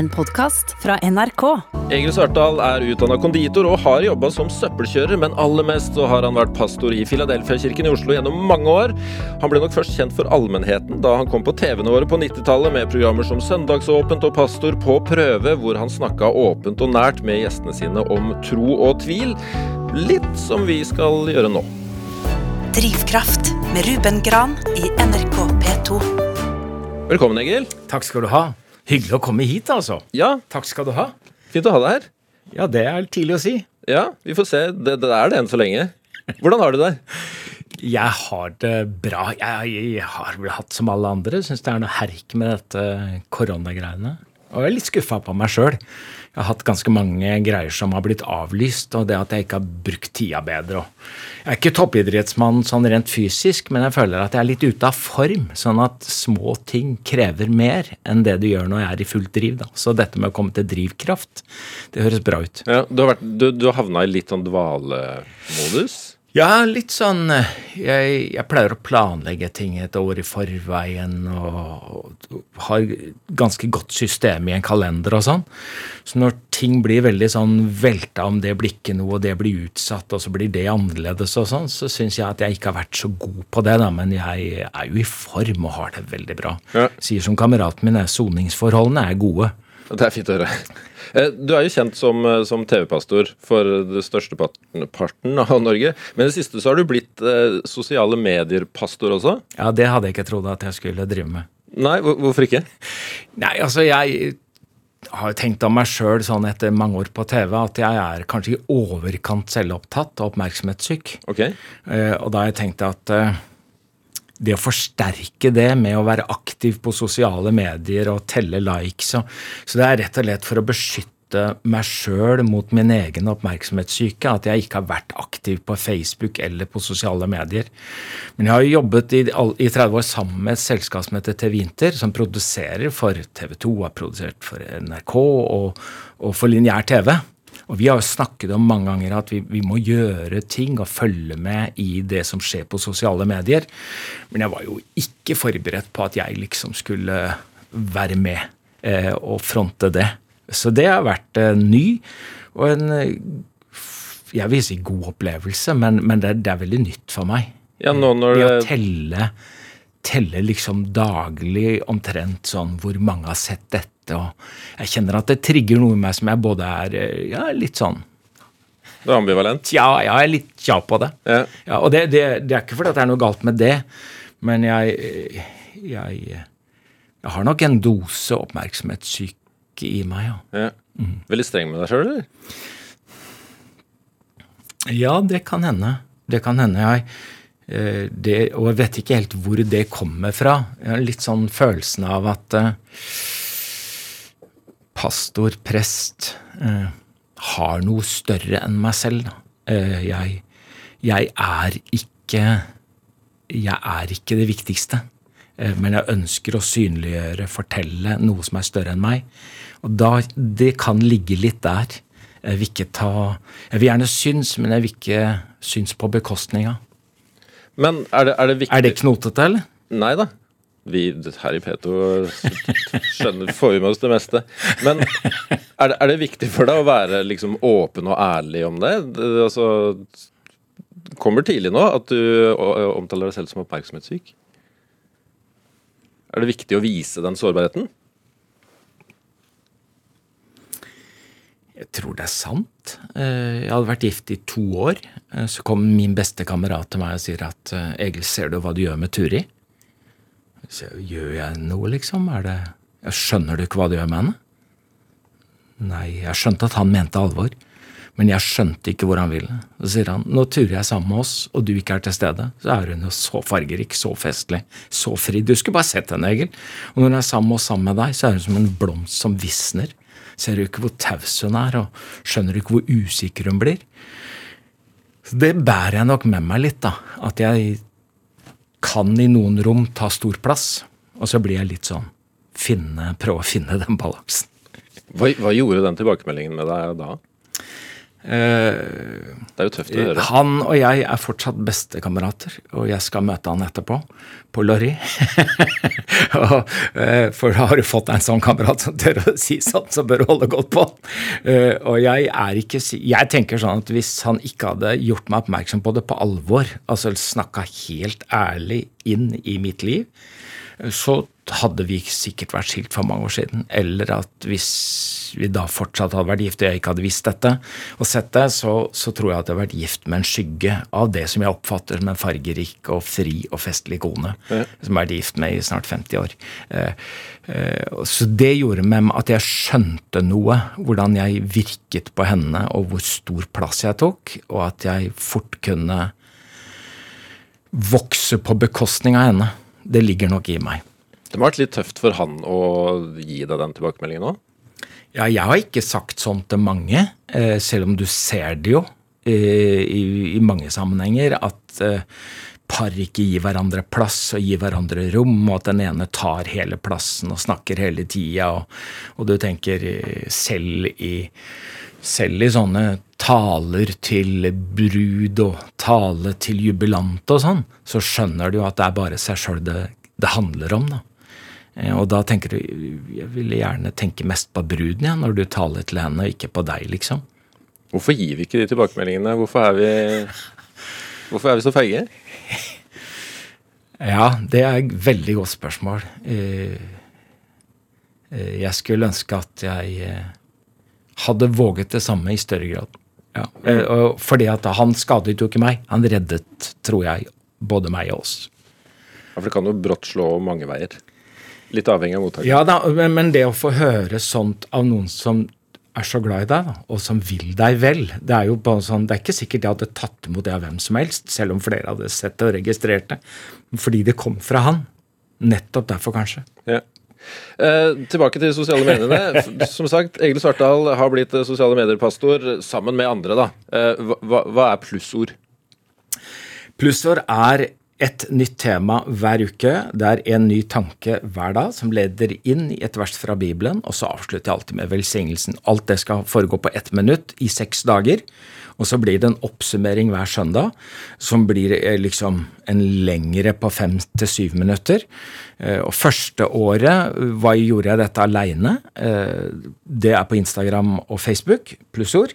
en podkast fra NRK. Egil Svartdal er utdanna konditor og har jobba som søppelkjører, men aller mest så har han vært pastor i Filadelfia-kirken i Oslo gjennom mange år. Han ble nok først kjent for allmennheten da han kom på TV-ene våre på 90-tallet med programmer som Søndagsåpent og Pastor på prøve, hvor han snakka åpent og nært med gjestene sine om tro og tvil. Litt som vi skal gjøre nå. Drivkraft med Ruben Gran i NRK P2. Velkommen, Egil. Takk skal du ha. Hyggelig å komme hit, altså. Ja, Takk skal du ha. fint å ha deg her. Ja, det er tidlig å si. Ja, vi får se. Det, det er det enn så lenge. Hvordan har du det? Jeg har det bra. Jeg, jeg har vel hatt som alle andre. Syns det er noe herk med dette koronagreiene. Og jeg er litt skuffa på meg sjøl. Jeg har hatt ganske mange greier som har blitt avlyst, og det at jeg ikke har brukt tida bedre. Jeg er ikke toppidrettsmann sånn rent fysisk, men jeg føler at jeg er litt ute av form. Sånn at små ting krever mer enn det du gjør når jeg er i fullt driv. Da. Så dette med å komme til drivkraft, det høres bra ut. Ja, du har, vært, har havna i litt sånn dvalemodus? Ja, litt sånn eh, jeg, jeg pleier å planlegge ting et år i forveien og, og har ganske godt system i en kalender og sånn. Så når ting blir veldig sånn velta om det blir ikke noe, og det blir utsatt, og så blir det annerledes og sånn, så syns jeg at jeg ikke har vært så god på det, da. Men jeg er jo i form og har det veldig bra. Ja. Sier som kameraten min, soningsforholdene er gode. Det er fint å høre. Eh, Du er jo kjent som, eh, som TV-pastor for det største parten av Norge. Men i det siste så har du blitt eh, sosiale medier-pastor også. Ja, det hadde jeg ikke trodd at jeg skulle drive med. Nei, hvorfor ikke? Nei, altså jeg har tenkt av meg sjøl sånn etter mange år på TV at jeg er kanskje i overkant selvopptatt og oppmerksomhetssyk. Ok. Eh, og da har jeg tenkt at eh, det å forsterke det med å være aktiv på sosiale medier og telle likes og, Så det er rett og slett for å beskytte meg sjøl mot min egen oppmerksomhetssyke at jeg ikke har vært aktiv på Facebook eller på sosiale medier. Men jeg har jo jobbet i 30 år sammen med et selskap som heter TV Inter, som produserer for TV 2, har produsert for NRK og, og for lineær TV. Og vi har jo snakket om mange ganger at vi, vi må gjøre ting og følge med i det som skjer på sosiale medier. Men jeg var jo ikke forberedt på at jeg liksom skulle være med eh, og fronte det. Så det har vært eh, ny og en eh, jeg vil si god opplevelse, men, men det, det er veldig nytt for meg. Ja, nå når Det å telle, telle liksom daglig omtrent sånn hvor mange har sett dette. Og jeg kjenner at det trigger noe i meg som jeg både er eh, ja, litt sånn Du er ambivalent. Ja, jeg er litt tja på det. Ja. Ja, og det, det, det er ikke fordi at det er noe galt med det, men jeg, jeg, jeg har nok en dose oppmerksomhetssyke i meg, ja. Ja. Veldig streng med deg sjøl, eller? Ja, det kan hende. Det kan hende. Jeg, eh, det, og jeg vet ikke helt hvor det kommer fra. Jeg har litt sånn følelsen av at eh, pastor, prest, eh, har noe større enn meg selv. Eh, jeg, jeg er ikke Jeg er ikke det viktigste. Eh, men jeg ønsker å synliggjøre, fortelle noe som er større enn meg. Og da, det kan ligge litt der. Jeg vil ikke ta Jeg vil gjerne synes, men jeg vil ikke synes på bekostninga. Men er det, er det viktig Er det knotete, eller? Nei da. Vi her i P2 skjønner, får vi med oss det meste. Men er det, er det viktig for deg å være liksom åpen og ærlig om det? det altså, kommer tidlig nå at du omtaler deg selv som oppmerksomhetssyk? Er det viktig å vise den sårbarheten? Jeg tror det er sant. Eh, Jeg hadde vært gift i to år. Eh, Så kom min beste kamerat til meg og sier at eh, Egil, ser du hva du gjør med Turi? Så gjør jeg noe, liksom? Er det jeg Skjønner du ikke hva du gjør med henne? Nei, jeg skjønte at han mente alvor, men jeg skjønte ikke hvor han ville. Så sier han nå turer jeg sammen med oss, og du ikke er til stede. Så er hun jo så fargerik, så festlig, så fri. Du skulle bare sett henne, Egil. Og når hun er sammen med oss sammen med deg, så er hun som en blomst som visner. Ser du ikke hvor taus hun er, og skjønner du ikke hvor usikker hun blir? Så det bærer jeg nok med meg litt, da. At jeg kan i noen rom ta stor plass, og så blir jeg litt sånn finne, Prøve å finne den balansen. Hva, hva gjorde den tilbakemeldingen med deg da? Eh, Det er jo tøft å høre. han og jeg er fortsatt bestekamerater, og jeg skal møte han etterpå, på Lorry. eh, for da har du fått en sånn kamerat som tør å si sånn, som bør holde godt på. Eh, og jeg er ikke Jeg tenker sånn at hvis han ikke hadde gjort meg oppmerksom på det på alvor, altså snakka helt ærlig inn i mitt liv, så hadde vi sikkert vært skilt for mange år siden. Eller at hvis vi da fortsatt hadde vært gift og jeg ikke hadde visst dette, og sett det, så, så tror jeg at jeg hadde vært gift med en skygge av det som jeg oppfatter som en fargerik og fri og festlig kone, som jeg vært gift med i snart 50 år. Eh, eh, så det gjorde med at jeg skjønte noe, hvordan jeg virket på henne, og hvor stor plass jeg tok, og at jeg fort kunne vokse på bekostning av henne. Det ligger nok i meg. Det må ha vært litt tøft for han å gi deg den tilbakemeldingen òg? Ja, jeg har ikke sagt sånn til mange, eh, selv om du ser det jo eh, i, mange sammenhenger, at eh, par ikke gir hverandre plass og gir hverandre rom, og at den ene tar hele plassen og snakker hele tida, og, og du tenker selv i selv i sånne taler til brud og tale til jubilant og sånn, så skjønner du at det er bare seg sjøl det, det handler om. da. Eh, Og da tenker du Jeg ville gjerne tenke mest på bruden ja, når du taler til henne, og ikke på deg, liksom. Hvorfor gir vi ikke de tilbakemeldingene? Hvorfor er vi, hvorfor er vi så feige? Ja, det er et veldig godt spørsmål. Eh, eh, Jeg skulle ønske at jeg hadde våget det samme i større grad. Ja. Fordi at han skadet jo ikke meg. Han reddet, tror jeg, både meg og oss. Ja, for det kan jo brått slå mange veier. Litt avhengig av mottaker. Ja da, men men det å få høre sånt av noen som er så glad i deg, da, og som vil deg vel Det er jo bare sånn, det er ikke sikkert jeg hadde tatt imot det av hvem som helst, selv om flere hadde sett det og registrert det. Fordi det kom fra han. Nettopp derfor, kanskje. Ja. Eh, tilbake til sosiale mediene. Som sagt, Egil Svartdal har blitt eh, sosiale medier-pastor sammen med andre. da. Eh, hva- hva er plussord? Plussord er et nytt tema hver uke. Det er en ny tanke hver dag som leder inn i et vers fra Bibelen, og så avslutter jeg alltid med velsignelsen. Alt det skal foregå på ett minutt i seks dager. Og så blir det en oppsummering hver søndag, som blir eh, liksom en lengre på fem til syv minutter. Eh, Og første året hva gjorde jeg dette aleine. Det er på Instagram og Facebook, plussord.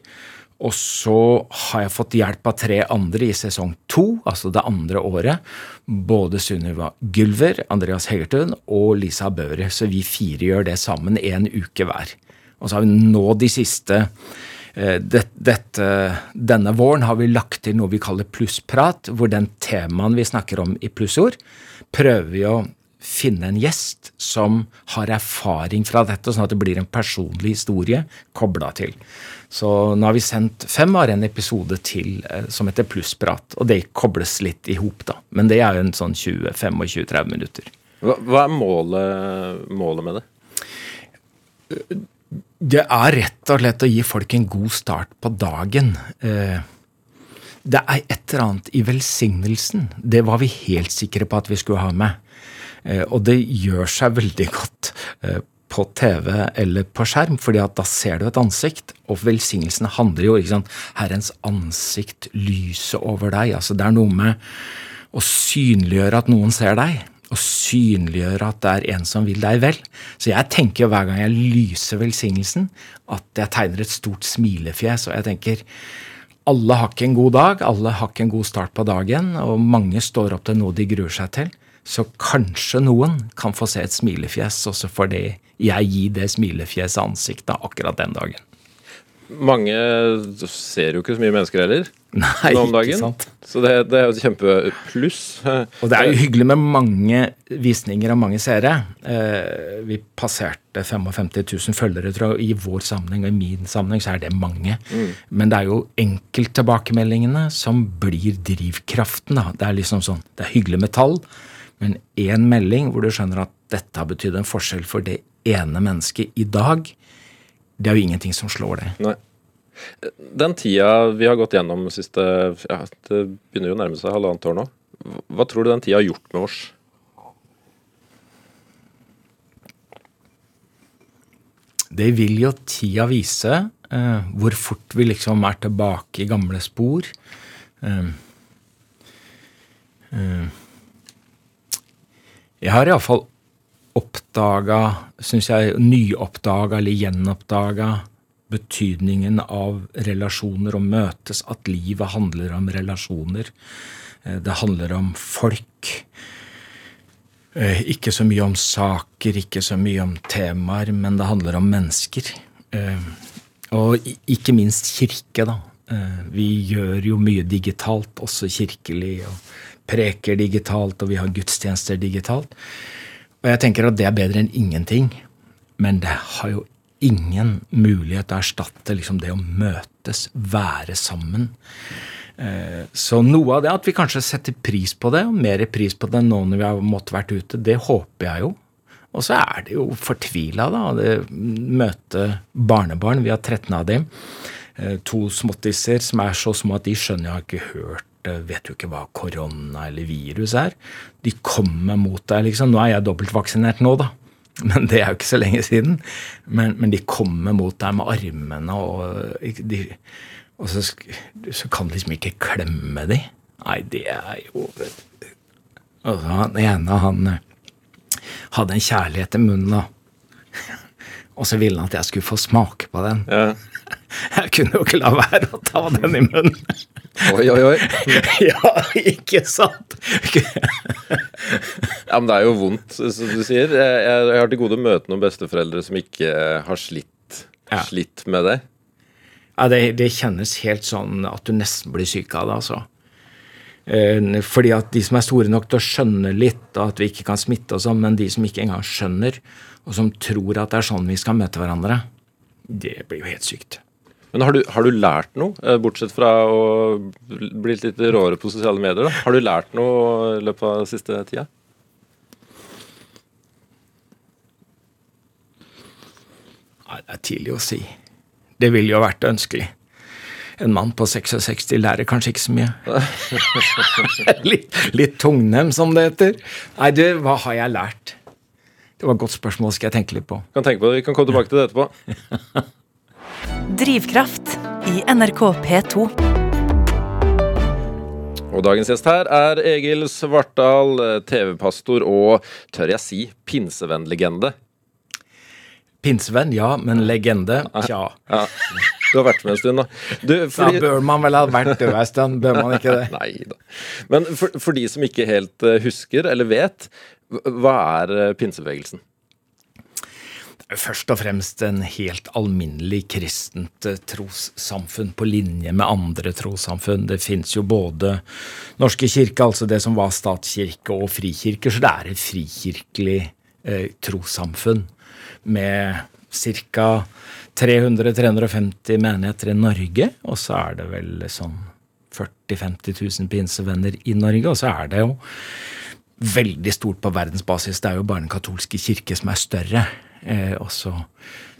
Og så har jeg fått hjelp av tre andre i sesong to, altså det andre året. Både Sunniva Gylver, Andreas Hegertun og Lisa Bøhrer. Så vi fire gjør det sammen en uke hver. Og så har vi nå de siste eh, det, dette, Denne våren har vi lagt til noe vi kaller plussprat, hvor den temaen vi snakker om i plussord, prøver vi å finne en gjest som har erfaring fra dette, sånn at det blir en personlig historie kobla til. Så nå har vi sendt fem av en episode til eh, som heter Plussprat, og det kobles litt i hop, da. Men det er jo en sånn 20-25-30 minutter. Hva, hva er målet, målet med det? Det er rett og slett å gi folk en god start på dagen. Eh, Det er et eller annet i velsignelsen. Det var vi helt sikre på at vi skulle ha med. Eh, Og det gjør seg veldig godt eh, på TV eller på skjerm, fordi at da ser du et ansikt. Og velsignelsen handler jo ikke sant, Herrens ansikt lyser over deg. altså Det er noe med å synliggjøre at noen ser deg. Og synliggjøre at det er en som vil deg vel. Så jeg tenker hver gang jeg lyser velsignelsen, at jeg tegner et stort smilefjes. Og jeg tenker alle har ikke en god dag, alle har ikke en god start på dagen, og mange står opp til noe de gruer seg til. Så kanskje noen kan få se et smilefjes, og så får det jeg gi det smilefjeset ansiktet akkurat den dagen. Mange ser jo ikke så mye mennesker heller Nei, nå om ikke dagen. sant? Så det, det er jo et kjempepluss. Og det er jo hyggelig med mange visninger og mange seere. Eh, vi passerte 55 000 følgere tror jeg, i vår sammenheng, og i min sammenheng så er det mange. Men det er jo enkelttilbakemeldingene som blir drivkraften. da. Det er liksom sånn, det er hyggelig med tall, men én melding hvor du skjønner at dette har betydd en forskjell for det ene mennesket i dag, det er jo ingenting som slår det. Nei. Den tida vi har gått gjennom siste ja, Det begynner jo å nærme seg halvannet år nå. Hva tror du den tida har gjort med oss? Det vil jo tida vise. Eh, hvor fort vi liksom er tilbake i gamle spor. Eh, eh, jeg har iallfall oppdaga, syns jeg, nyoppdaga eller gjenoppdaga betydningen av relasjoner og møtes, at livet handler om relasjoner. Eh, det handler om folk. Eh, ikke så mye om saker, ikke så mye om temaer, men det handler om mennesker. Eh, og ikke minst kirke, da. Vi gjør jo mye digitalt, også kirkelig, og preker digitalt, og vi har gudstjenester digitalt. Og jeg tenker at det er bedre enn ingenting. Men det har jo ingen mulighet til å erstatte liksom det å møtes, være sammen. Eh, så noe av det at vi kanskje setter pris på det, og mer pris på det nå når vi har måttet vært ute, det håper jeg jo. Og så er det jo fortvila, da. Det møte barnebarn. Vi har 13 av dem. Eh, to småttiser som er så små at de skjønner jeg har ikke hørt vet jo ikke hva korona eller virus er. De kommer mot deg, liksom. Nå er jeg dobbeltvaksinert nå, da. Men det er jo ikke så lenge siden. Men, men de kommer mot deg med armene, og, de, og så, så, kan du liksom ikke klemme de. Nei, det er jo Og så Han ene han eh, hadde en kjærlighet til munnen, da. Og så ville han at jeg skulle få smake på den. Ja. Jeg kunne jo ikke la være å ta den i munnen. Oi, oi, oi. ja, ikke sant? ja, men det er jo vondt, som du sier. Jeg, jeg har til gode å møte noen besteforeldre som ikke har slitt, ja. slitt med det. Ja, det, det, kjennes helt sånn at du nesten blir syk av det, altså. Eh, fordi at de som er store nok til å skjønne litt, og at vi ikke kan smitte og sånn, men de som ikke engang skjønner, og som tror at det er sånn vi skal møte hverandre, det blir jo helt sykt. Men har du, har du, lært noe, eh, bortsett fra å bli litt råere på sosiale medier? da? Har du lært noe i løpet av den siste tida? Nei, det er tidlig å si. Det ville jo vært ønskelig. En mann på 66 lærer kanskje ikke så mye. litt, litt tungnem, som det heter. Nei, du, hva har jeg lært? Det var et godt spørsmål, skal jeg tenke litt på. Kan tenke på det, Vi kan komme tilbake til det etterpå. Drivkraft i NRK P2. Og dagens gjest her er Egil Svartdal, TV-pastor og, tør jeg si, pinsevennlegende. Pinsevenn, ja, men legende, tja. Ja, du har vært med en stund, da. Du, fordi... Da bør man vel ha vært det en stund, bør man ikke det? Nei da. Men for, for de som ikke helt eh, husker eller vet, hva er eh, pinsebevegelsen? Først og fremst en helt alminnelig kristent eh, trossamfunn på linje med andre trossamfunn. Det fins jo både Norske kirke, altså det som var statskirke, og frikirker, så det er et frikirkelig eh, trossamfunn med ca. 300-350 menigheter i Norge, og så er det vel sånn 40 000-50 000 pinsevenner i Norge, og så er det jo veldig stort på verdensbasis. Det er jo bare den katolske kirke som er større. Eh, også,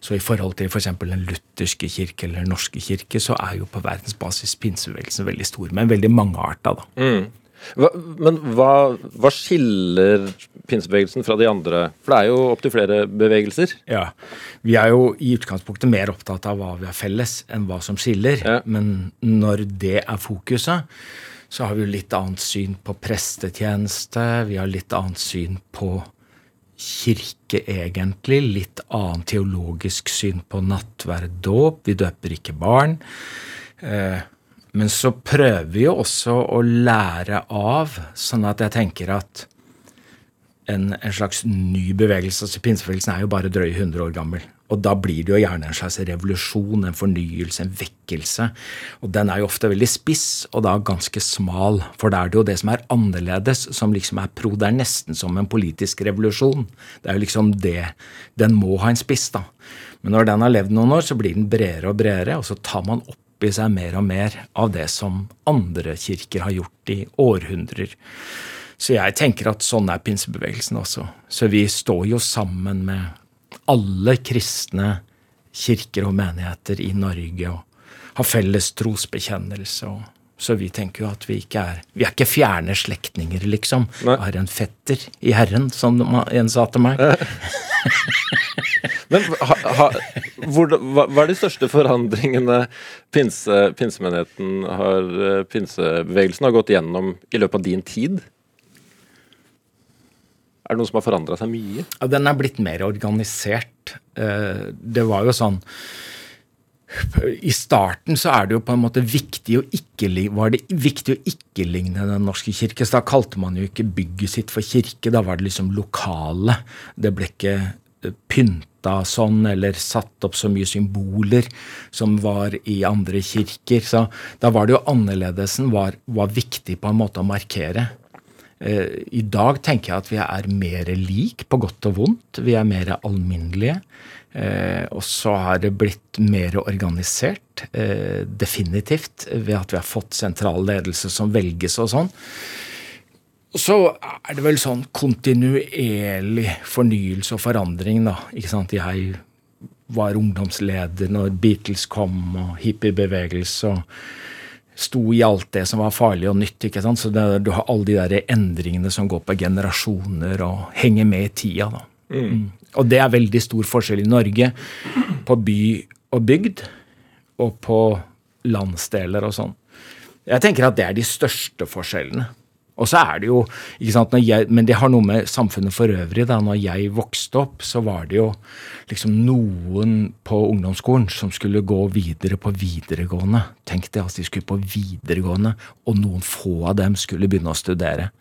så i forhold til f.eks. For den lutherske kirke eller den norske kirke, så er jo på verdensbasis pinsebevegelsen veldig stor, men veldig mangearta, da. Mm. Hva, men hva, hva, skiller pinsebevegelsen fra de andre? For det er jo opptil flere bevegelser? Ja. Vi er jo i utgangspunktet mer opptatt av hva vi har felles, enn hva som skiller. Ja. Men når det er fokuset, så har vi jo litt annet syn på prestetjeneste. Vi har litt annet syn på kirke, egentlig. Litt annet teologisk syn på nattverd dåp. Vi døper ikke barn. Eh, men så prøver vi jo også å lære av, sånn at jeg tenker at en, en slags ny bevegelse altså Pinsebevegelsen er jo bare drøye 100 år gammel. Og da blir det jo gjerne en slags revolusjon, en fornyelse, en vekkelse. Og den er jo ofte veldig spiss, og da ganske smal. For da er det jo det som er annerledes, som liksom er pro. Det er nesten som en politisk revolusjon. Det er jo liksom det. Den må ha en spiss, da. Men når den har levd noen år, så blir den bredere og bredere, og så tar man opp i seg mer og mer av det som andre kirker har gjort i århundrer. Så jeg tenker at sånn er pinsebevegelsen også. Så vi står jo sammen med alle kristne kirker og menigheter i Norge og har felles trosbekjennelse. og så vi tenker jo at vi ikke er Vi er ikke fjerne slektninger, liksom. Vi har en fetter i Herren, som en sa til meg. Men ha, ha, hvor, hva, hva, er de største forandringene pinse, pinsemenigheten har, eh, pinsebevegelsen har gått gjennom i løpet av din tid? Er det noe som har forandra seg mye? Ja, Den er blitt mer organisert. Eh, det var jo sånn i starten så er det jo på en måte viktig å ikke, var det viktig å ikke ligne Den norske kirke. Så da kalte man jo ikke bygget sitt for kirke. Da var det liksom lokale. Det ble ikke eh, pynta sånn eller satt opp så mye symboler som var i andre kirker. Så da var det jo annerledesen var, var viktig på en måte å markere. Eh, I dag tenker jeg at vi er mer lik, på godt og vondt. Vi er mer alminnelige. Eh, og så har det blitt mer organisert, eh, definitivt, ved at vi har fått sentral ledelse som velges og sånn. Så er det vel sånn kontinuerlig fornyelse og forandring, da. Ikke sant? Jeg var ungdomsleder når Beatles kom, og hippiebevegelse. og sto i alt det som var farlig og nytt. ikke sant? Så det, du har alle de der endringene som går på generasjoner og henger med i tida. da. Mm. mm. Og det er veldig stor forskjell i Norge på by og bygd, og på landsdeler og sånn. Jeg tenker at det er de største forskjellene. Og så er det jo, ikke sant, jeg, Men det har noe med samfunnet for øvrig. da, Når jeg vokste opp, så var det jo liksom noen på ungdomsskolen som skulle gå videre på videregående. Tenk deg at de skulle på videregående, og noen få av dem skulle begynne å studere.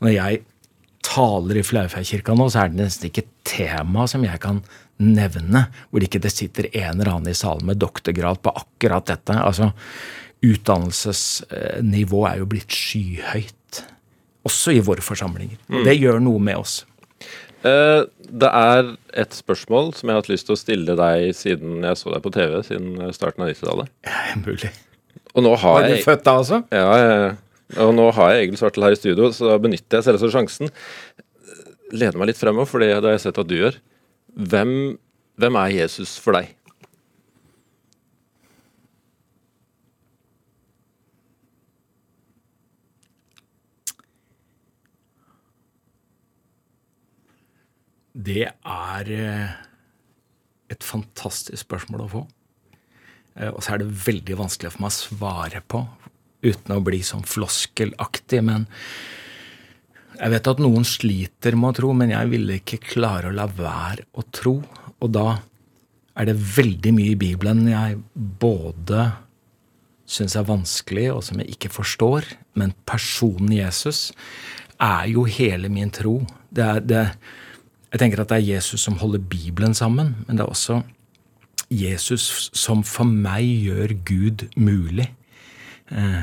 Når jeg taler i Flaufjellkirka nå, så er det nesten ikke et tema som jeg kan nevne, hvor ikke det sitter en eller annen i salen med doktorgrad på akkurat dette. altså Utdannelsesnivået er jo blitt skyhøyt også i våre forsamlinger. Mm. Det gjør noe med oss. Eh, det er et spørsmål som jeg har hatt lyst til å stille deg siden jeg så deg på TV, siden starten av 90-tallet. Ja, mulig. Og nå har Var du jeg, født da, altså? Ja, jeg, og nå har jeg Egil Svartel her i studio, så da benytter jeg selvsagt sjansen. Leder meg litt fremover, for det har jeg sett at du gjør. Hvem, hvem er Jesus for deg? Det er eh, et fantastisk spørsmål å få. Eh, og så er det veldig vanskelig for meg å svare på uten å bli sånn floskelaktig. Men jeg vet at noen sliter med å tro, men jeg ville ikke klare å la være å tro. Og da er det veldig mye i Bibelen jeg både syns er vanskelig, og som jeg ikke forstår. Men personen Jesus er jo hele min tro. Det er, det, jeg tenker at det er Jesus som holder Bibelen sammen, men det er også Jesus som for meg gjør Gud mulig. Eh,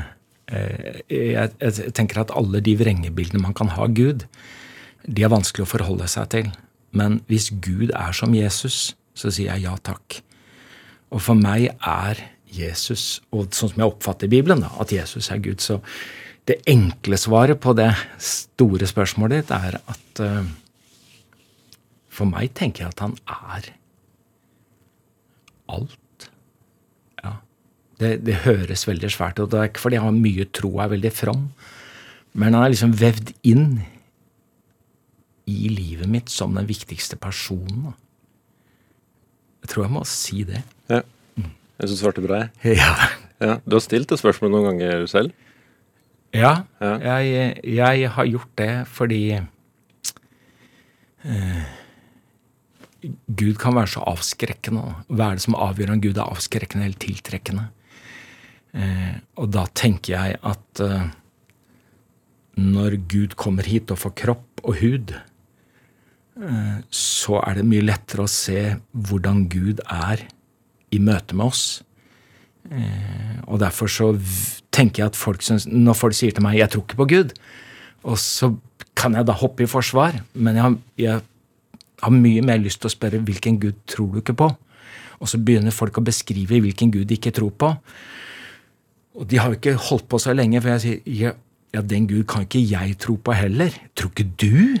eh, jeg tenker at alle de vrengebildene man kan ha av Gud, de er vanskelig å forholde seg til. Men hvis Gud er som Jesus, så sier jeg ja takk. Og for meg er Jesus, og sånn som jeg oppfatter Bibelen, da, at Jesus er Gud. Så det enkle svaret på det store spørsmålet ditt er at uh, for meg tenker jeg at han er alt. Ja. Det, det høres veldig svært ut. Det er ikke fordi han har mye tro og er veldig from, men han er liksom vevd inn i livet mitt som den viktigste personen. Jeg tror jeg må si det. Ja. Jeg syns du svarte bra, jeg. Ja. ja. Du har stilt det spørsmålet noen ganger selv? Ja, ja. Jeg, jeg, har gjort det fordi eh, Gud kan være så avskrekkende. Hva er det som avgjør om Gud er avskrekkende eller tiltrekkende? Eh, og da tenker jeg at eh, når Gud kommer hit og får kropp og hud, eh, så er det mye lettere å se hvordan Gud er i møte med oss. Eh, og derfor så tenker jeg at folk synes, når folk sier til meg 'jeg tror ikke på Gud', og så kan jeg da hoppe i forsvar, men jeg, jeg har mye mer lyst til å spørre hvilken gud tror du ikke på? Og så begynner folk å beskrive hvilken gud de ikke tror på. Og de har jo ikke holdt på så lenge, for jeg sier ja, ja, den gud kan ikke jeg tro på heller. Tror ikke du?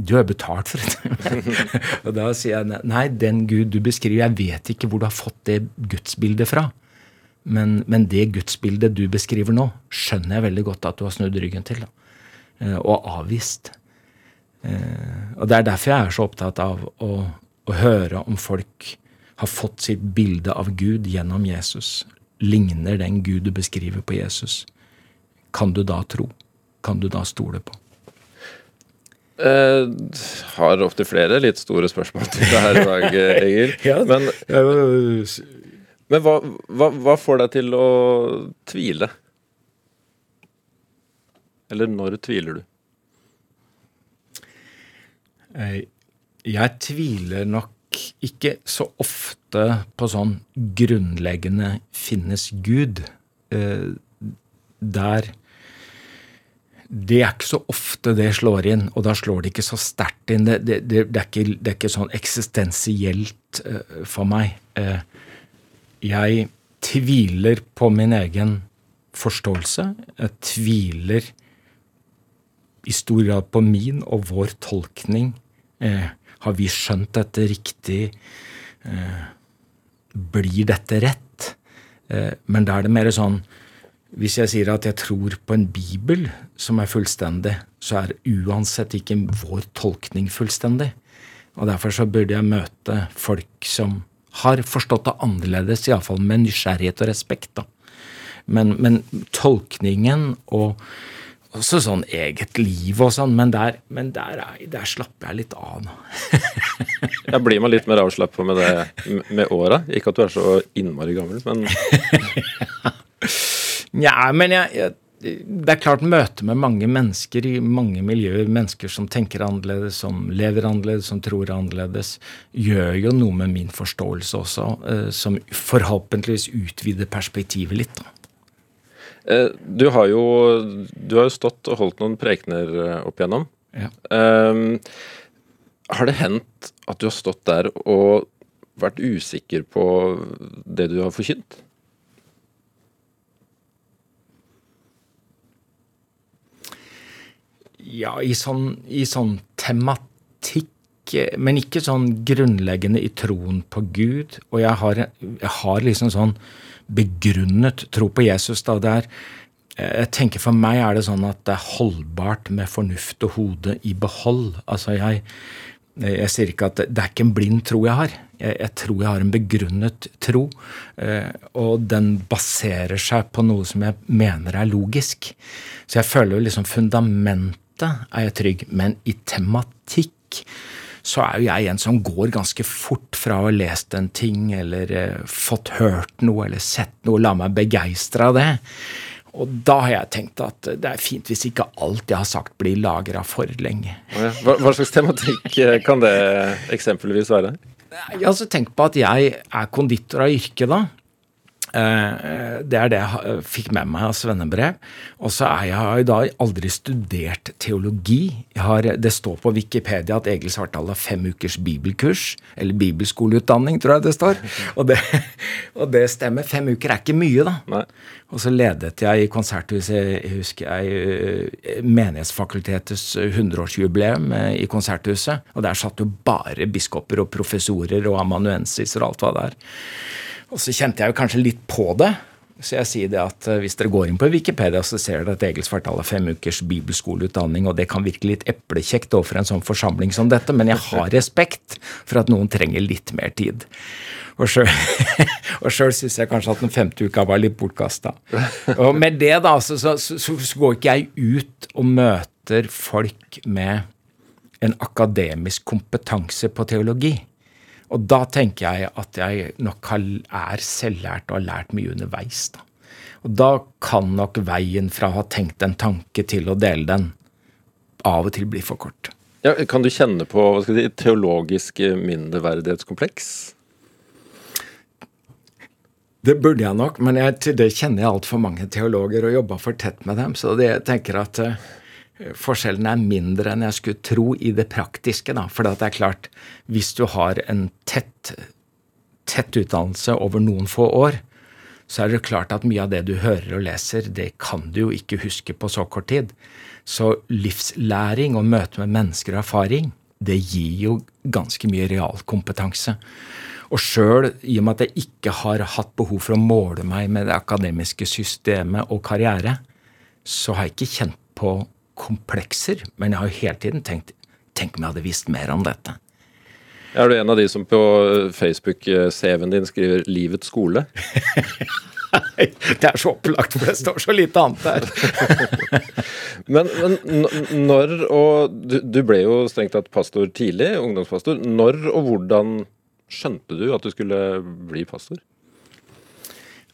Du er betalt for det. og da sier jeg nei, den gud du beskriver, jeg vet ikke hvor du har fått det gudsbildet fra. Men, men det gudsbildet du beskriver nå, skjønner jeg veldig godt at du har snudd ryggen til. Da, eh, og avvist. Eh, og Det er derfor jeg er så opptatt av å, å, høre om folk har fått sitt bilde av Gud gjennom Jesus, ligner den Gud du beskriver på Jesus, kan du da tro? Kan du da stole på? Eh, har ofte flere litt store spørsmål til deg her i dag, eh, Egil. Ja. Men, men hva, hva, hva får deg til å tvile? Eller når tviler du? Eh, Jeg tviler nok ikke så ofte på sånn grunnleggende finnes Gud. Eh, Der Det er ikke så ofte det slår inn, og da slår det ikke så sterkt inn. Det, det, det, er, ikke, det er ikke sånn eksistensielt eh, for meg. Jeg tviler på min egen forståelse. Jeg tviler i stor grad på min og vår tolkning. Eh, har vi skjønt dette riktig? Eh, blir dette rett? Eh, men da er det mer sånn Hvis jeg sier at jeg tror på en bibel som er fullstendig, så er uansett ikke vår tolkning fullstendig. Og derfor så burde jeg møte folk som har forstått det annerledes, iallfall med nysgjerrighet og respekt. da. Men, men tolkningen og også sånn eget liv og sånn, men der, men der, er, der slapper jeg litt av nå. jeg blir meg litt mer avslappa med det med åra? Ikke at du er så innmari gammel, men Nja, men jeg, jeg det er klart møte med mange mennesker i mange miljøer, mennesker som tenker annerledes, som lever annerledes, som tror annerledes, gjør jo noe med min forståelse også, eh, som forhåpentligvis utvider perspektivet litt. da. Eh, du har jo du har jo stått og holdt noen prekener eh, opp igjennom. Ja. Um, har det hendt at du har stått der og vært usikker på det du har forkynt? Ja, i sånn, i sånn tematikk, eh, men ikke sånn grunnleggende i troen på Gud. Og jeg har, jeg har liksom sånn begrunnet tro på Jesus. da, det er jeg tenker For meg er det sånn at det er holdbart med fornuft og hode i behold. Altså jeg, jeg sier ikke at det, det er ikke en blind tro jeg har. Jeg, jeg tror jeg har en begrunnet tro. Eh, og den baserer seg på noe som jeg mener er logisk. Så jeg føler jo liksom fundamentet er jeg trygg, men i tematikk så er jo jeg en som går ganske fort fra å ha lest en ting eller eh, fått hørt noe eller sett noe, la meg begeistre av det. Og da har jeg tenkt at det er fint hvis ikke alt jeg har sagt blir lagra for lenge. Hva, hva slags tematikk eh, kan det eksempelvis være? Altså tenkt på at jeg er konditor av yrke, da. Eh, Det er det jeg fikk med meg av svennebrev. Og så er jeg da aldri studert teologi. Jeg har, det står på Wikipedia at Egil Svartdal har fem ukers bibelkurs, eller bibelskoleutdanning, tror jeg det står. Og det, og det stemmer. Fem uker er ikke mye, da. Nei. Og så ledet jeg i konserthuset, jeg husker jeg, eh, Menighetsfakultetets 100-årsjubileum eh, i konserthuset. Og der satt jo bare biskoper og professorer og amanuensiser og alt hva det er. Og så kjente jeg jo kanskje litt på det. Så jeg sier det at eh, hvis dere går inn på Wikipedia, så ser dere at Egil Svartdal har fem ukers bibelskoleutdanning, og det kan virke litt eplekjekt overfor en sånn forsamling som dette, men jeg har respekt for at noen trenger litt mer tid. Og sjøl syns jeg kanskje at den femte uka var litt bortkasta. Og med det, da, så, så, så, så går ikke jeg ut og møter folk med en akademisk kompetanse på teologi. Og da tenker jeg at jeg nok er selvlært og har lært mye underveis. Da. Og da kan nok veien fra å ha tenkt en tanke til å dele den av og til bli for kort. Ja, kan du kjenne på hva si, teologisk eh, mindreverdighetskompleks? Det burde jeg nok, men jeg, til det kjenner jeg altfor mange teologer og jobba for tett med dem. Så det, jeg tenker at eh, forskjellen er mindre enn jeg skulle tro i det praktiske. Da. For det er klart, hvis du har en tett, tett utdannelse over noen få år, så er det klart at mye av det du hører og leser, det kan du jo ikke huske på så kort tid. Så livslæring og møte med mennesker og erfaring, det gir jo ganske mye realkompetanse. Og sjøl, i og med at jeg ikke har hatt behov for å måle meg med det akademiske systemet og karriere, så har jeg ikke kjent på komplekser, men jeg har jo hele tiden tenkt Tenk om jeg hadde visst mer om dette. Er du en av de som på Facebook-CV-en din skriver 'Livets skole'? Nei, det er så opplagt, for det står så lite annet der. men, men, når og du, du, ble jo strengt tatt pastor tidlig, ungdomspastor. Når og hvordan skjønte du at du skulle bli pastor?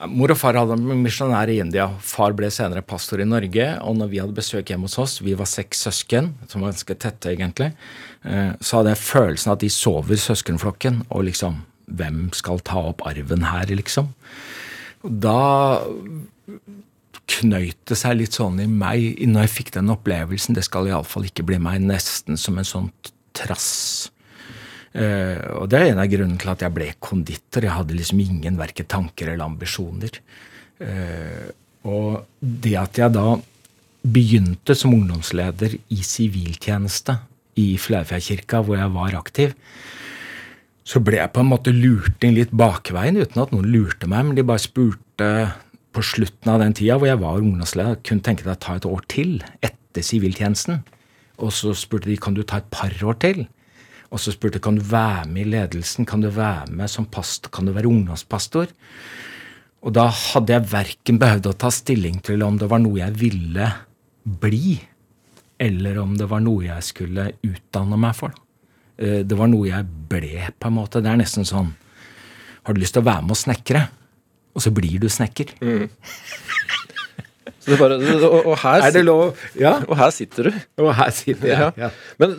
Mor og far hadde misjonær i India. Far ble senere pastor i Norge. Og når vi hadde besøk hjemme hos oss, vi var seks søsken, som var ganske tette egentlig, eh, så hadde jeg følelsen at de sover søskenflokken. Og liksom Hvem skal ta opp arven her, liksom? Da knøyt det seg litt sånn i meg når jeg fikk den opplevelsen. Det skal iallfall ikke bli meg. Nesten som en sånn trass. Uh, og det er en av grunnene til at jeg ble konditor. Jeg hadde liksom ingen verken tanker eller ambisjoner. Uh, og det at jeg da begynte som ungdomsleder i siviltjeneste i Flaufjellkirka, hvor jeg var aktiv, så ble jeg på en måte lurt inn litt bakveien, uten at noen lurte meg. Men de bare spurte på slutten av den tida hvor jeg var ungdomsleder, kunne tenke deg å ta et år til etter siviltjenesten. Og så spurte de kan du ta et par år til. Og så spurte kan du være med i ledelsen, kan du være med som pastor, kan du være ungdomspastor? Og da hadde jeg verken behøvd å ta stilling til om det var noe jeg ville bli, eller om det var noe jeg skulle utdanne meg for. Eh, det var noe jeg ble, på en måte. Det er nesten sånn Har du lyst til å være med og snekre? Og så blir du snekker. Mm. Bare, og, og, her, er det lov? Ja. Og her sitter du. Og her sitter jeg, ja. Men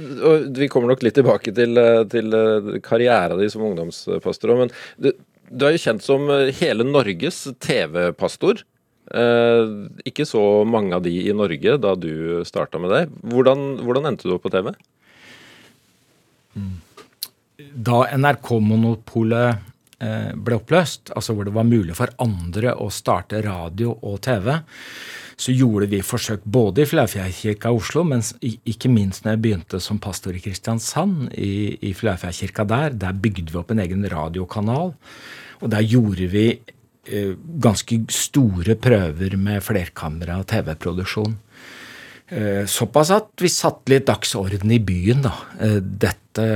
Vi kommer nok litt tilbake til, eh, til eh, karrieren din som ungdomspastor. Men du, du, er jo kjent som hele Norges TV-pastor. Eh, ikke så mange av de i Norge da du starta med det. Hvordan, hvordan endte du opp på TV? Da NRK-monopolet eh, ble oppløst, altså hvor det var mulig for andre å starte radio og TV, så gjorde vi forsøk både i Flaufjellkirka i Oslo, men ikke minst når jeg begynte som pastor i Kristiansand, i, i Flaufjellkirka der. Der bygde vi opp en egen radiokanal. Og der gjorde vi eh, ganske store prøver med flerkamera TV-produksjon. Eh, såpass at vi satte litt dagsorden i byen, da. Eh, dette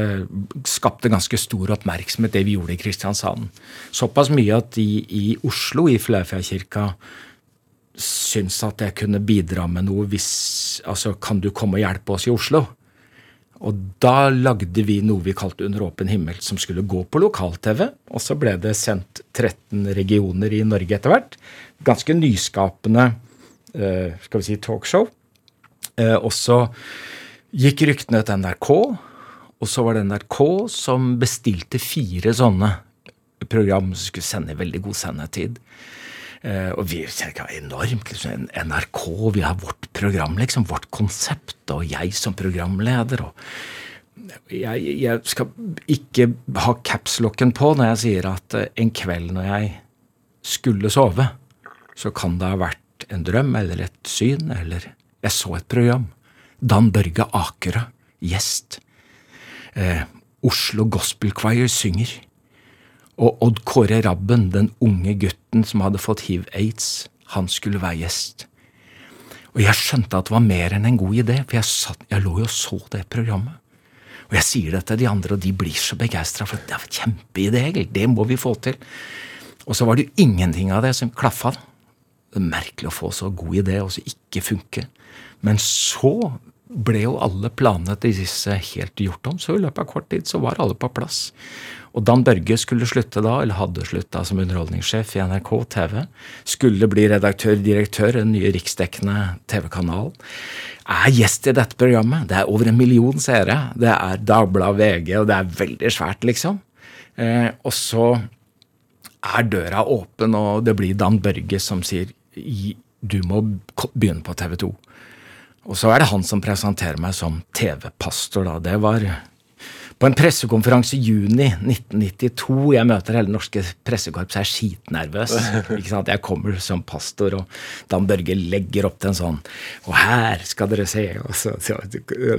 skapte ganske stor oppmerksomhet, det vi gjorde i Kristiansand. Såpass mye at de i Oslo, i Flaufjellkirka, syntes at jeg kunne bidra med noe hvis Altså, kan du komme og hjelpe oss i Oslo? Og da lagde vi noe vi kalte Under åpen himmel, som skulle gå på lokal-TV. Og så ble det sendt 13 regioner i Norge etter hvert. Ganske nyskapende uh, skal vi si, talkshow. Eh, og så gikk ryktene til NRK, og så var det NRK som bestilte fire sånne program som skulle sende i veldig god sendetid. Uh, og vi tenker enormt. liksom, NRK, vi har vårt program, liksom, vårt konsept, og jeg som programleder. og jeg, jeg skal ikke ha capslocken på når jeg sier at uh, en kveld når jeg skulle sove, så kan det ha vært en drøm eller et syn eller jeg så et program. Dan Børge Akerø, gjest. Eh, Oslo Gospel Choir synger. Og Odd Kåre Rabben, den unge gutten som hadde fått hiv-aids, han skulle være gjest. Og jeg skjønte at det var mer enn en god idé, for jeg, satt, jeg lå jo og så det programmet. Og jeg sier det til de andre, og de blir så begeistra for det er en kjempeidé, det må vi få til. Og så var det jo ingenting av det som klaffa. Det er merkelig å få så god idé, og så ikke funke. Men så ble jo alle planene til disse helt gjort om, så i løpet av kort tid så var alle på plass. Og Dan Børge skulle slutte da, eller hadde slutta som underholdningssjef i NRK TV. Skulle bli redaktør-direktør i den nye riksdekkende TV-kanalen. Er gjest i dette programmet. Det er over en million seere. Det er Dagbladet, VG, og det er veldig svært, liksom. Eh, og så er døra åpen, og det blir Dan Børge som sier du må begynne på TV 2. Og så er det han som presenterer meg som TV-pastor, da. Det var på en pressekonferanse i juni 1992. Jeg møter hele det norske pressekorpset, jeg er skitnervøs. ikke sant? Jeg kommer som pastor, og Dan Børge legger opp til en sånn Og her skal dere se! Og så, så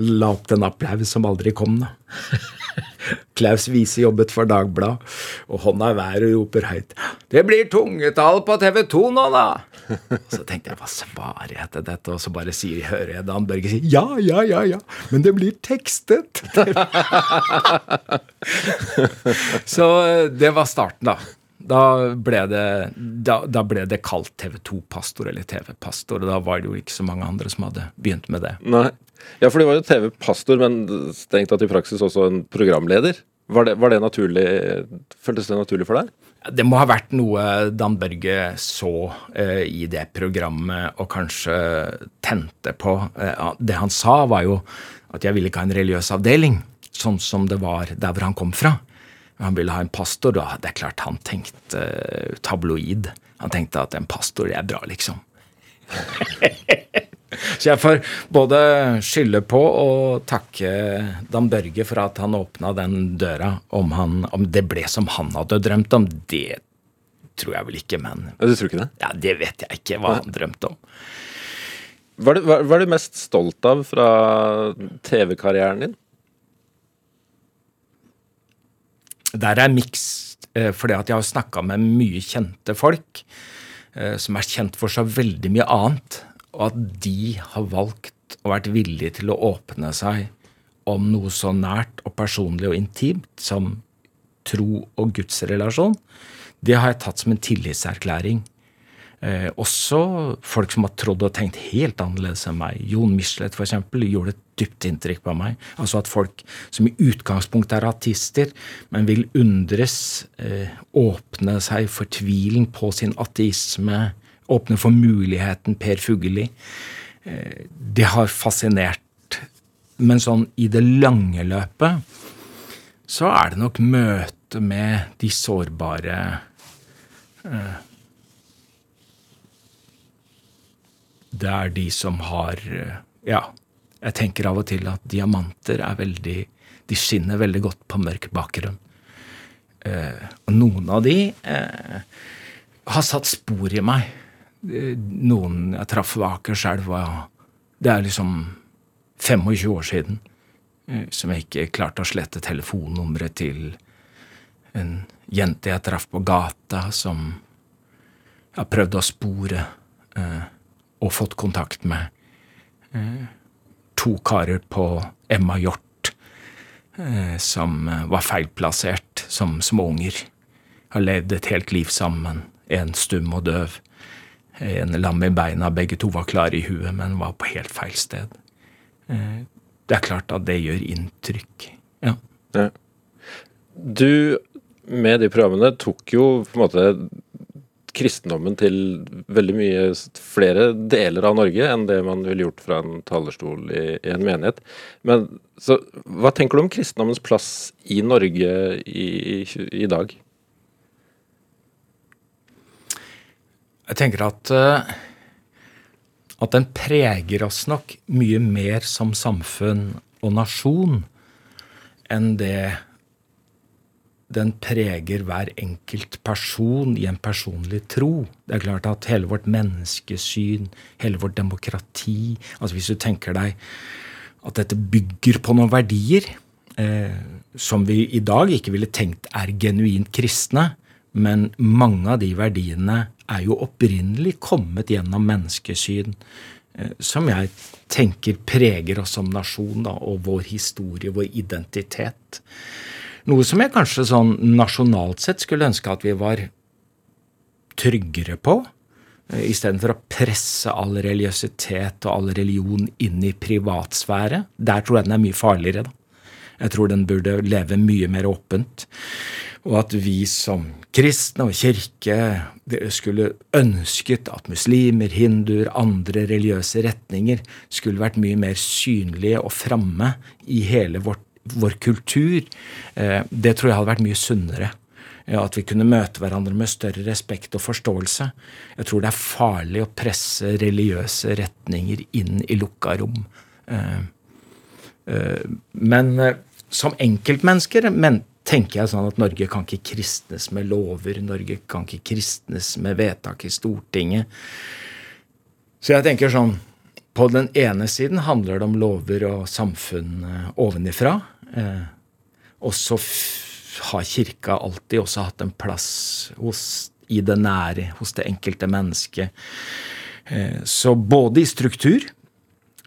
la opp til en applaus som aldri kom, da. Klaus Wiese jobbet for Dagbladet, og hånda i været roper høyt Det blir tungetall på TV 2 nå, da! Så tenkte jeg, hva svarer jeg til dette? Og så bare sier, hører jeg Dan Børge si ja, ja, ja, ja, men det blir tekstet. så eh, det var starten, da. Da ble det, da, da ble det kalt TV2-pastor eller TV-pastor, og da var det jo ikke så mange andre som hadde begynt med det. Nei. Ja, for det var jo TV-pastor, men strengt tatt i praksis også en programleder. Var det, var det naturlig, Føltes det naturlig for deg? Det må ha vært noe Dan Børge så eh, i det programmet og kanskje tente på. Eh, det han sa, var jo at jeg ville ikke ha en religiøs avdeling, sånn som det var der hvor han kom fra. Han ville ha en pastor, da. Det er klart han tenkte eh, tabloid. Han tenkte at en pastor, er bra, liksom. Så jeg får både skylde på og takke Dan Børge for at han åpna den døra. Om, han, om, det ble som han hadde drømt om, det tror jeg vel ikke, men Du tror ikke det? Ja, Det vet jeg ikke hva han drømte om. Hva er du mest stolt av fra TV-karrieren din? Der er miks, eh, fordi at jeg har snakka med mye kjente folk eh, som er kjent for så veldig mye annet og at de har valgt og vært villige til å åpne seg om noe så nært og personlig og intimt som tro og gudsrelasjon, det har jeg tatt som en tillitserklæring. Eh, også folk som har trodd og tenkt helt annerledes enn meg. Jon Michelet f.eks. gjorde et dypt inntrykk på meg. Altså at folk som i utgangspunktet er artister, men vil undres, eh, åpne seg for tvilen på sin ateisme, åpne for muligheten Per Fugelli. Eh, det har fascinert. Men sånn i det lange løpet så er det nok møtet med de sårbare eh, Det er de som har eh, Ja, jeg tenker av og til at diamanter er veldig De skinner veldig godt på mørk bakgrunn. Og noen av de har satt spor i meg. Noen jeg traff ved var, Det er liksom 25 år siden eh, som jeg ikke klarte å slette telefonnummeret til. En jente jeg traff på gata, som jeg har prøvd å spore eh, og fått kontakt med. Eh, to karer på Emma Hjort eh, som eh, var feilplassert som småunger. Har levd et helt liv sammen. En stum og døv en lam i beina. Begge to var klare i huet, men var på helt feil sted. Det er klart at det gjør inntrykk. Ja. ja. Du, med de programmene, tok jo på en måte kristendommen til veldig mye flere deler av Norge enn det man ville gjort fra en talerstol i, i en menighet. Men så, hva tenker du om kristendommens plass i Norge i, i, i dag? Jeg tenker at, eh, at den preger oss nok mye mer som samfunn og nasjon enn det den preger hver enkelt person i en personlig tro. Det er klart at hele vårt menneskesyn, hele vårt demokrati altså Hvis du tenker deg at dette bygger på noen verdier eh, som vi i dag ikke ville tenkt er genuint kristne, men mange av de verdiene er jo opprinnelig kommet gjennom menneskesyn eh, som jeg tenker preger oss som nasjon da, og vår historie, vår identitet. Noe som jeg kanskje sånn nasjonalt sett skulle ønske at vi var tryggere på. Eh, Istedenfor å presse all religiøsitet og all religion inn i privatsfære. Der tror jeg den er mye farligere. da. Jeg tror den burde leve mye mer åpent og at vi som kristne og kirke skulle ønsket at muslimer, hinduer, andre religiøse retninger skulle vært mye mer synlige og framme i hele vårt, vår kultur. Eh, det tror jeg hadde vært mye sunnere. At vi kunne møte hverandre med større respekt og forståelse. Jeg tror det er farlig å presse religiøse retninger inn i lukka rom. Eh, eh, men som enkeltmennesker men tenker jeg sånn at Norge kan ikke kristnes med lover. Norge kan ikke kristnes med vedtak i Stortinget. Så jeg tenker sånn På den ene siden handler det om lover og samfunn ovenifra. Eh, og så har Kirka alltid også hatt en plass hos i det nære, hos det enkelte mennesket. Eh, så både i struktur,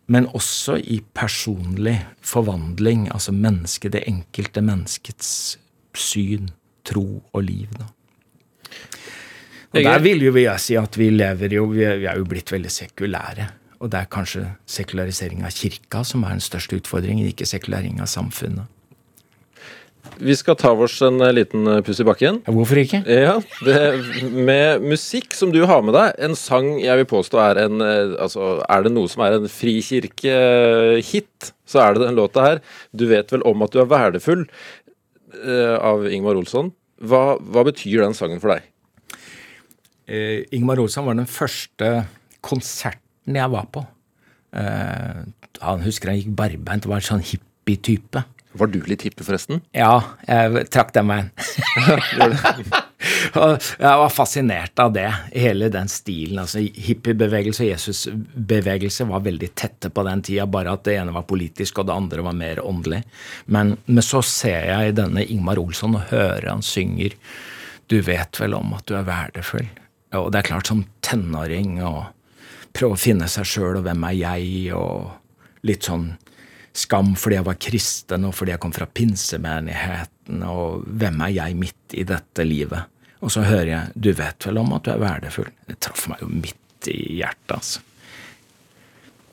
men også i personlig forvandling, altså mennesket, det enkelte menneskets syn, tro og liv. Da. Og der vil jo jeg si at vi lever jo Vi er jo blitt veldig sekulære. Og det er kanskje sekularisering av kirka som er den største utfordringen, ikke sekularisering av samfunnet. Vi skal ta oss en eh, liten eh, puss i bakken. Hvorfor ikke? Ja, det, Med musikk som du har med deg, en sang jeg vil påstå er en eh, Altså, er det noe som er en frikirkehit, så er det den låta her. Du vet vel om at du er verdifull, av Ingmar Olsson. Hva, hva betyr den sangen for deg? Eh, Ingmar Olsson var den første konserten jeg var på. Uh, han husker han gikk barbeint, og var en sånn hippie-type. Var du litt hippie, forresten? Ja, jeg trakk den veien. jeg var fascinert av det, hele den stilen. altså Hippiebevegelse og Jesusbevegelse var veldig tette på den tida, bare at det ene var politisk og det andre var mer åndelig. Men, men så ser jeg denne Ingmar Olsson og hører han synger 'Du vet vel om at du er verdifull'. Og det er klart, som tenåring å prøve å finne seg sjøl og hvem er jeg, og litt sånn skam fordi jeg var kristen, og fordi jeg kom fra pinsemenigheten, og hvem er jeg midt i dette livet? Og så hører jeg 'du vet vel om at du er verdifull'. Det traff meg jo midt i hjertet, altså.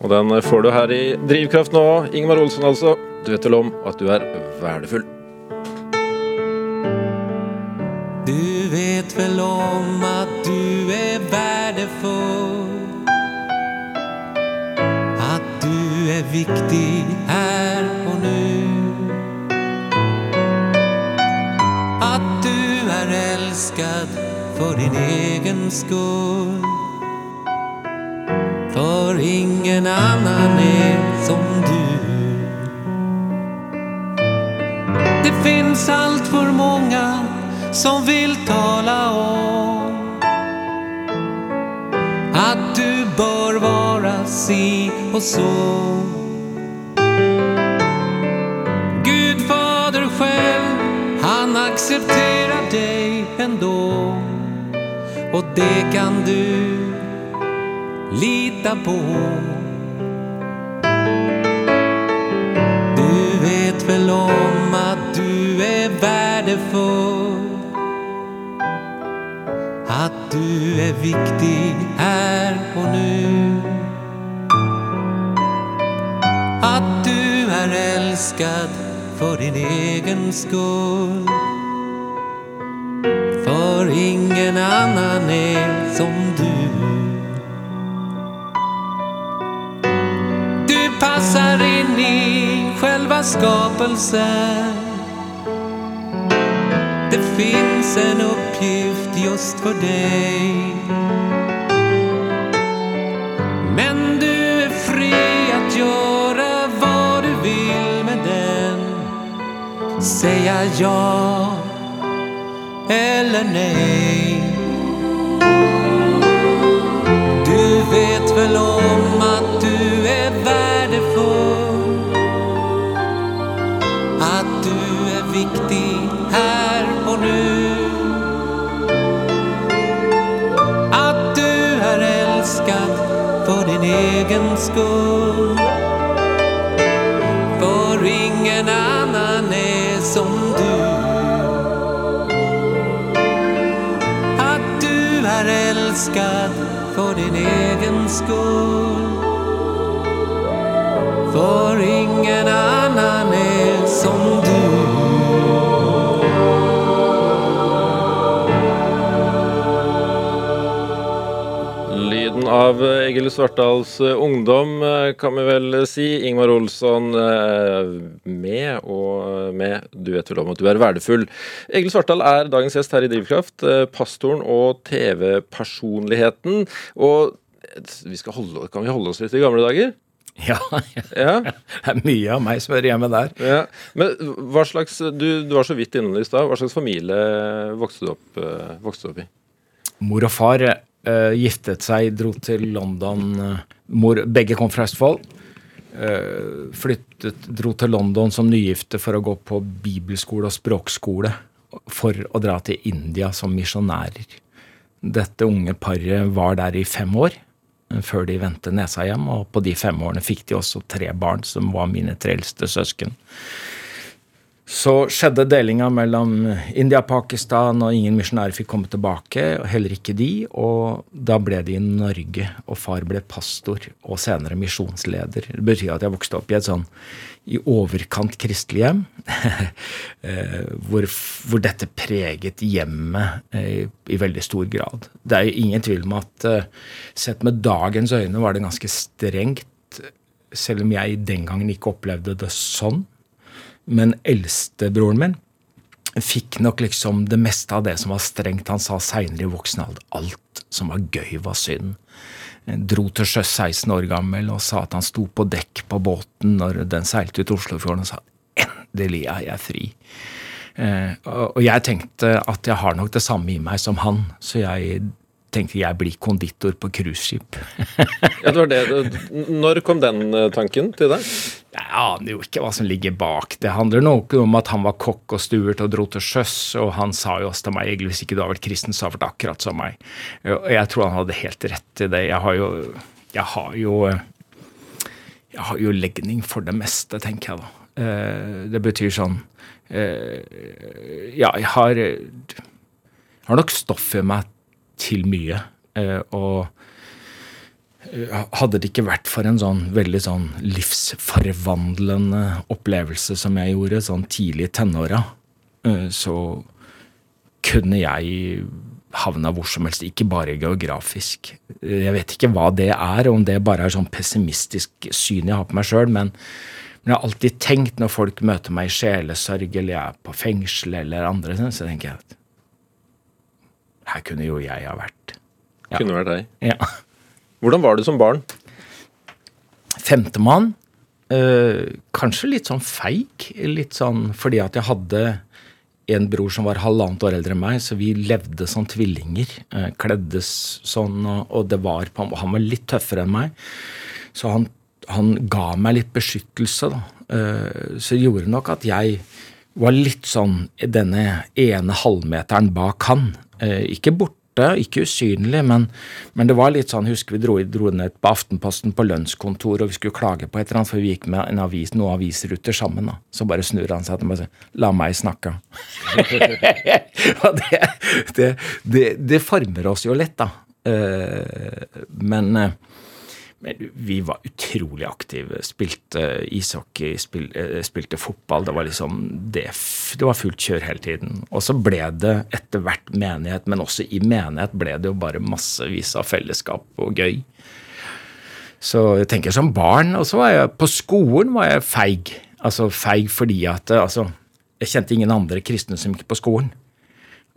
Og den får du her i Drivkraft nå. Ingmar Olsen, altså. Du vet vel om at du er verdifull. Du vet vel om at du er verdifull. Er viktig her og nå. At du er elsket for din egen skull. For ingen annen er som du. Det finns allt för som vill tala om att du bör vara si och så. Gud fader själv, han accepterar dig ändå och det kan du lita på. Du vet väl om att du är värdefull att du är viktig här och nu. Att du er elsket for din egen skull. For ingen annen er som du. Du passer inn i själva skapelsen. Det finns en uppgift just for dig. Säga ja eller nej. Du vet väl om att du är värdefull. Att du är viktig här och nu. Att du är älskad för din egen skull. För ingen annan är for din egen skull. For ingen annan är som du. Lyden av Egil Svartdals eh, ungdom, eh, kan vi vel si. Ingmar Olsson eh, med og med 'Du vet vel om at du er verdifull'. Egil Svartdal er dagens gjest her i Drivkraft. Pastoren og TV-personligheten. Og vi skal holde, kan vi holde oss litt i gamle dager? Ja, ja. det er mye av meg som hører hjemme der. Ja. Men hva slags, du, du var så vidt innom det i stad. Hva slags familie vokste du opp, vokste du opp i? Mor og far uh, giftet seg, dro til London. Mor, begge kom fra Østfold. Uh, flyttet, dro til London som nygifte for å gå på bibelskole og språkskole. For å dra til India som misjonærer. Dette unge paret var der i fem år eh, før de vendte nesa hjem, og på de fem årene fikk de også tre barn, som var mine tre eldste søsken. Så skjedde delinga mellom India og Pakistan, og ingen misjonærer fikk komme tilbake, og heller ikke de. Og da ble de i Norge, og far ble pastor og senere misjonsleder. Det betyr at jeg vokste opp i et sånn i overkant kristelig hjem, eh, hvor, hvor, dette preget hjemmet i, i veldig stor grad. Det er jo ingen tvil om at eh, sett med dagens øyne var det ganske strengt, selv om jeg den gangen ikke opplevde det sånn. Men eldstebroren min fikk nok liksom det meste av det som var strengt. Han sa seinere i voksen alder alt som var gøy, var synd. Dro til sjøs 16 år gammel og sa at han sto på dekk på båten når den seilte ut Oslofjorden, og sa endelig er jeg fri. Eh, og jeg tenkte at jeg har nok det samme i meg som han, så jeg tenkte jeg blir konditor på cruiseskip. ja, det var det. Når kom den eh, tanken til deg? Jeg aner jo ikke hva som ligger bak. Det handler noe om at han var kokk og stuert og dro til sjøs, og han sa jo også til meg egentlig hvis ikke du har vært kristen, så har du vært akkurat som meg. Og jeg tror han hadde helt rett i det. Jeg har jo, jeg har jo, jeg har jo legning for det meste, tenker jeg da. Eh, det betyr sånn eh, Ja, jeg har, har nok stoff i meg til mye. Eh, og hadde det ikke vært for en sånn veldig sånn livsforvandlende opplevelse som jeg gjorde sånn tidlig i tenåra, eh, så kunne jeg havna hvor som helst, ikke bare geografisk. Jeg vet ikke hva det er, om det bare er sånn pessimistisk syn jeg har på meg sjøl, men, men, jeg har alltid tenkt når folk møter meg i sjelesorg, eller jeg er på fengsel eller andre, så tenker jeg at her kunne jo jeg ha vært. Ja. Kunne vært deg. Ja. Hvordan var du som barn? Femtemann. Øh, kanskje litt sånn feig. Litt sånn fordi at jeg hadde en bror som var halvannet år eldre enn meg, så vi levde som tvillinger. Øh, kleddes sånn, og, det var på Han var litt tøffere enn meg. Så han, han ga meg litt beskyttelse, da. Øh, så det gjorde nok at jeg var litt sånn denne ene halvmeteren bak han. Uh, ikke borte, ikke usynlig, men, men, det var litt sånn Husker vi dro, dro ned på Aftenposten på lønnskontor, og vi skulle klage på et eller annet, for vi gikk med en avis, noen avisruter sammen. da. Så bare snur han seg og bare sier 'la meg snakke'. og det, det, det, det, former oss jo litt, da. Uh, men uh, vi var utrolig aktive. Spilte ishockey, spil, eh, spilte fotball. Det var liksom det, det var fullt kjør hele tiden. Og så ble det etter hvert menighet, men også i menighet ble det jo bare massevis av fellesskap og gøy. Så jeg tenker som barn. Og så var jeg på skolen var jeg feig. Altså feig fordi at altså, jeg kjente ingen andre kristne som gikk på skolen.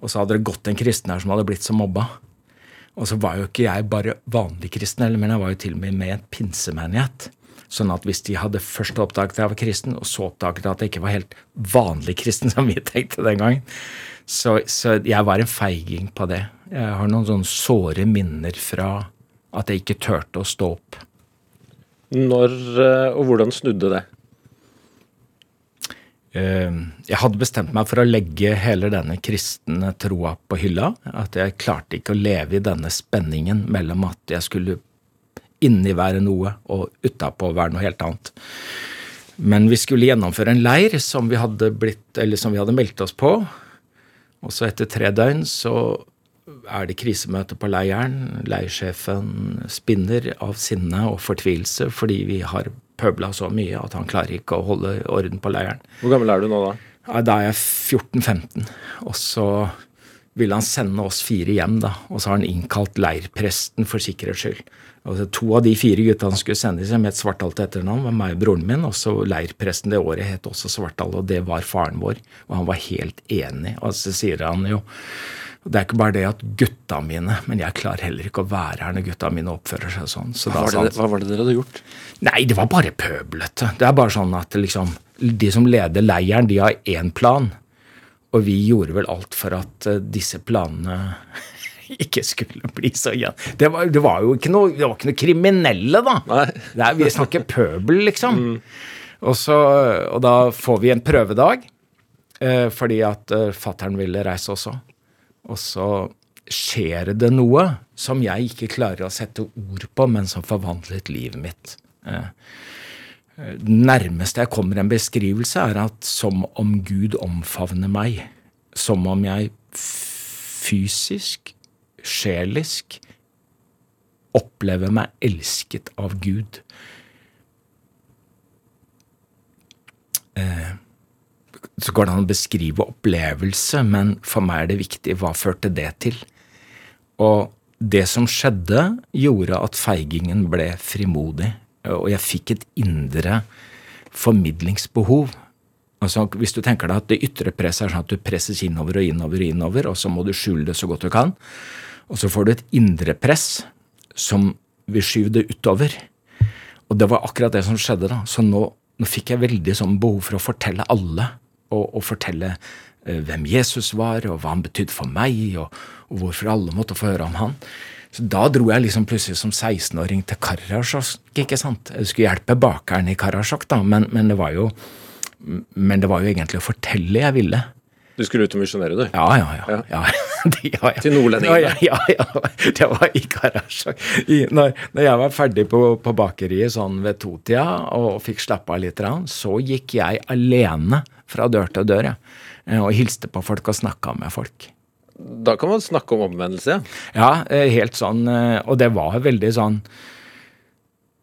Og så hadde det gått en kristen her som hadde blitt så mobba. Og så var jo ikke jeg bare vanlig kristen, men jeg var jo til og med med i en pinsemenighet. Sånn at hvis de hadde først oppdaget at jeg var kristen, og så oppdaget at jeg ikke var helt vanlig kristen, som vi tenkte den gangen, så, så jeg var en feiging på det. Jeg har noen sånne såre minner fra at jeg ikke turte å stå opp. Når eh, og hvordan snudde det? Ehm, jeg hadde bestemt meg for å legge hele denne kristne troa på hylla. At jeg klarte ikke å leve i denne spenningen mellom at jeg skulle inni være noe og utapå være noe helt annet. Men vi skulle gjennomføre en leir som vi hadde, blitt, som vi hadde meldt oss på. Og så etter tre døgn så er det krisemøte på leiren. Leirsjefen spinner av sinne og fortvilelse fordi vi har pøbla så mye at han klarer ikke å holde orden på leiren. Hvor gammel er du nå, da? Da er jeg 14-15. Og så ville han sende oss fire hjem, da. Og så har han innkalt leirpresten for sikkerhets skyld. Og to av de fire gutta han skulle sende seg med et svartalt etternavn, var meg og broren min. Og så leirpresten det året het også Svartdal, og det var faren vår. Og han var helt enig. Og så sier han jo og Det er ikke bare det at gutta mine, men jeg klarer heller ikke å være her når gutta mine oppfører seg sånn. Så hva, var det, hva, var det, dere hadde gjort? Nei, det var bare pøblete. Det er bare sånn at liksom, de som leder leiren, de har én plan. Og vi gjorde vel alt for at uh, disse planene ikke skulle bli så igjen. Det var, det var jo ikke noe, det var ikke noe kriminelle, da. Nei. Er, vi snakker pøbel, liksom. Mm. Og, så, og, da får vi en prøvedag, uh, fordi at uh, fattern ville reise også. Og så skjer det noe som jeg ikke klarer å sette ord på, men som forvandlet livet mitt. Eh, det nærmeste jeg kommer en beskrivelse, er at som om Gud omfavner meg. Som om jeg fysisk, sjelisk, opplever meg elsket av Gud. Eh, så går det an å beskrive opplevelse, men for meg er det viktig hva førte det til. Og det som skjedde, gjorde at feigingen ble frimodig, og jeg fikk et indre formidlingsbehov. Altså, Hvis du tenker deg at det ytre presset er sånn at du presses innover og innover, og innover, og så må du skjule det så godt du kan, og så får du et indre press som vil skyve det utover. Og det var akkurat det som skjedde. da. Så nå, nå fikk jeg veldig sånn behov for å fortelle alle, og, og fortelle eh, hvem Jesus var, og hva han betydde for meg, og, og hvorfor alle måtte få høre om han. Så da dro jeg liksom plutselig som 16-åring til Karasjok, ikke sant. Jeg skulle hjelpe bakeren i Karasjok, da, men, men, det var jo, men det var jo egentlig å fortelle jeg ville. Du skulle ut og misjonere, du? Ja, ja, ja. ja. ja Til nordlendingene? Ja, ja, ja, Det var i Karasjok. Når, når, jeg var ferdig på, på bakeriet sånn ved totida og fikk slappe av litt, så gikk jeg alene fra dør til dør eh, og hilste på folk og snakka med folk. Da kan man snakke om omvendelse, ja. Eh, helt sånn. Eh, og det var veldig sånn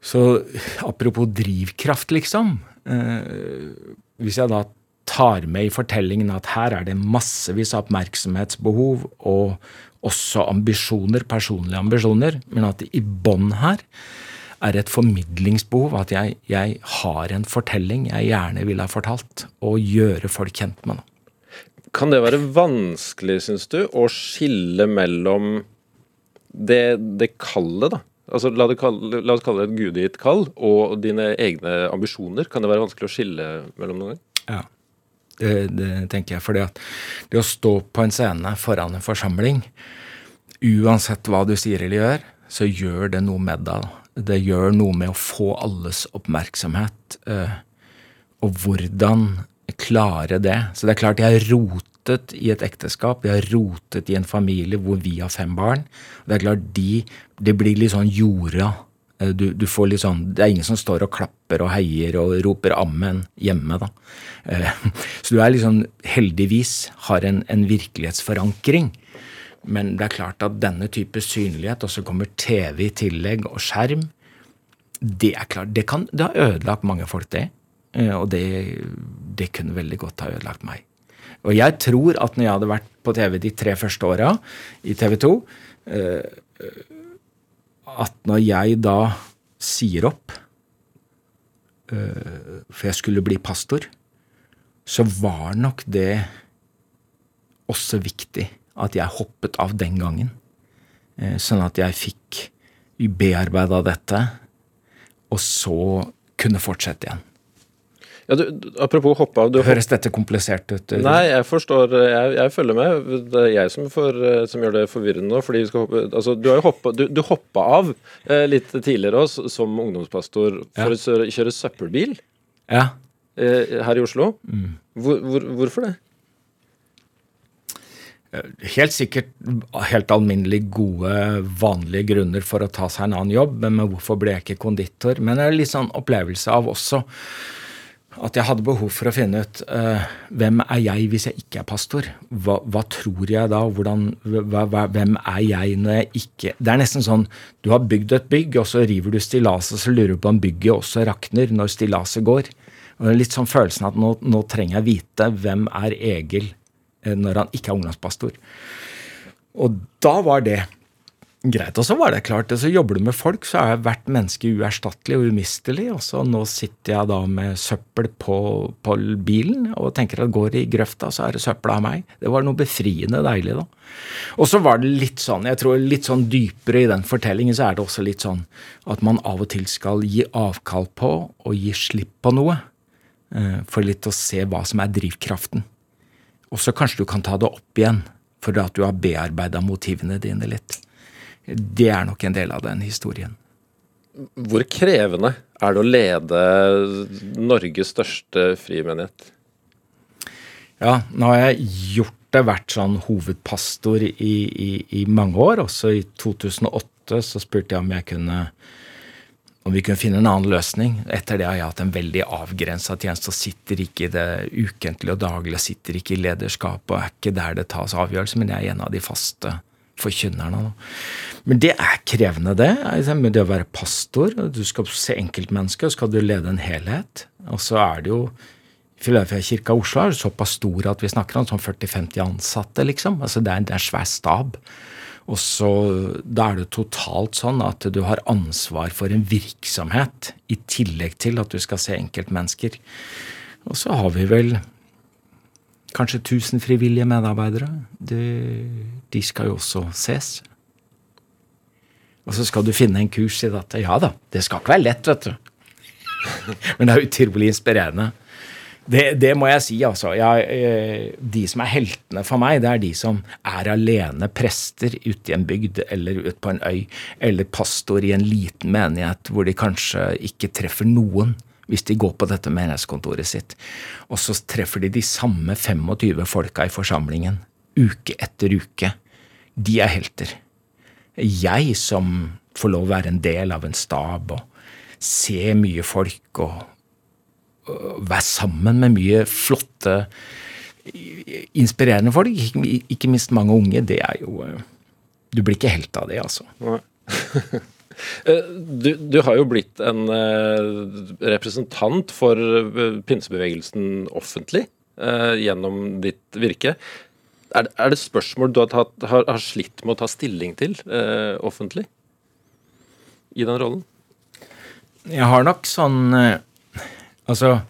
Så apropos drivkraft, liksom. Hvis jeg da tar med i fortellingen at her er det massevis av oppmerksomhetsbehov og også ambisjoner, personlige ambisjoner, men at i bånn her er et formidlingsbehov. At jeg, jeg, har en fortelling jeg gjerne ville ha fortalt, og gjøre folk kjent med. Noe. Kan det være vanskelig, syns du, å skille mellom det, det kallet, da? Altså, la, kalle, la, oss kalle det et gudegitt kall, og dine egne ambisjoner. Kan det være vanskelig å skille mellom noen gang? Ja, det, det tenker jeg. For det å stå på en scene foran en forsamling, uansett hva du sier eller gjør, så gjør det noe med deg. Det gjør noe med å få alles oppmerksomhet. Eh, og hvordan klare det. Så det er klart jeg har rotet i et ekteskap, jeg har rotet i en familie hvor vi har fem barn. Det er klart de, Det blir litt sånn jorda. Eh, du, du, får litt sånn, Det er ingen som står og klapper og heier og roper 'ammen' hjemme. da. Eh, så du er liksom, heldigvis har en, en virkelighetsforankring. Men det er klart at denne type synlighet, og så kommer TV i tillegg, og skjerm, det er klart, det, kan, det har ødelagt mange folk, det. Eh, og det, det kunne veldig godt ha ødelagt meg. Og jeg tror at når jeg hadde vært på TV de tre første åra i TV 2 eh, At når jeg da sier opp eh, For jeg skulle bli pastor, så var nok det også viktig at jeg hoppet av den gangen. Sånn at jeg fikk bearbeida dette, og så kunne fortsette igjen. Ja, du, apropos hoppe av Høres dette komplisert ut? Nei, jeg forstår. Jeg, jeg, følger med. Det er jeg som, får, som gjør det forvirrende nå. fordi vi skal hoppe, altså, Du har jo hoppa, du, du hoppa av eh, litt tidligere også, som ungdomspastor for ja. å kjøre søppelbil ja. eh, her i Oslo. Mm. Hvor, hvor, hvorfor det? Helt sikkert helt alminnelig gode, vanlige grunner for å ta seg en annen jobb. Men hvorfor ble jeg ikke konditor? Men det er litt sånn opplevelse av også at jeg hadde behov for å finne ut uh, hvem er jeg hvis jeg ikke er pastor? Hva, hva tror jeg da? Hvordan, hva, hva, hvem er jeg når jeg ikke Det er nesten sånn du har bygd et bygg, og så river du stillaset, så lurer du på om bygget også rakner når stillaset går. Og det er Litt sånn følelsen at nå, nå trenger jeg vite hvem er Egil når han ikke er ungdomspastor. Og da var det greit. Og så var det klart, så jobber du med folk, så er hvert menneske uerstattelig og umistelig. Og så nå sitter jeg da med søppel på, på bilen og tenker at går i grøfta, så er det søppel av meg. Det var noe befriende deilig, da. Og så var det litt sånn, jeg tror litt sånn dypere i den fortellingen, så er det også litt sånn at man av og til skal gi avkall på og gi slipp på noe. Eh, for litt å se hva som er drivkraften. Og så kanskje du kan ta det opp igjen for at du har bearbeida motivene dine litt. Det er nok en del av den historien. Hvor krevende er det å lede Norges største frimenighet? Ja, nå har jeg gjort det, vært sånn hovedpastor i, i, i mange år. Også i 2008 så spurte jeg om jeg kunne om vi kunne finne en annen løsning. Etter det har jeg hatt en veldig avgrensa tjeneste og sitter ikke i det ukentlige og daglige, sitter ikke i lederskapet og er ikke der det tas avgjørelser, men jeg er en av de faste forkynnerne. Men det er krevende, det. Det å være pastor. Du skal se enkeltmennesket, og skal du lede en helhet. Og så er det jo Filadelfia kirka Oslo er såpass stor at vi snakker om sånn 40-50 ansatte, liksom. Altså det er en svær stab. Og så Da er det totalt sånn at du har ansvar for en virksomhet, i tillegg til at du skal se enkeltmennesker. Og så har vi vel kanskje 1000 frivillige medarbeidere. De, de skal jo også ses. Og så skal du finne en kurs i dette. Ja da, det skal ikke være lett, vet du. Men det er utrolig inspirerende. Det, det, må jeg si, altså. Jeg, eh, de som er heltene for meg, det er de som er alene prester ute i en bygd eller ute på en øy, eller pastor i en liten menighet hvor de kanskje ikke treffer noen hvis de går på dette menighetskontoret sitt. Og så treffer de de samme 25 folka i forsamlingen, uke etter uke. De er helter. Jeg som får lov å være en del av en stab og se mye folk og være sammen med mye flotte, inspirerende folk, ikke minst mange unge, det er jo eh, Du blir ikke helt av det, altså. Eh, du, du, har jo blitt en eh, representant for pinsebevegelsen offentlig gjennom ditt virke. Er, er det spørsmål du har, tatt, har, har, slitt med å ta stilling til offentlig i den rollen? Jeg har nok sånn Altså,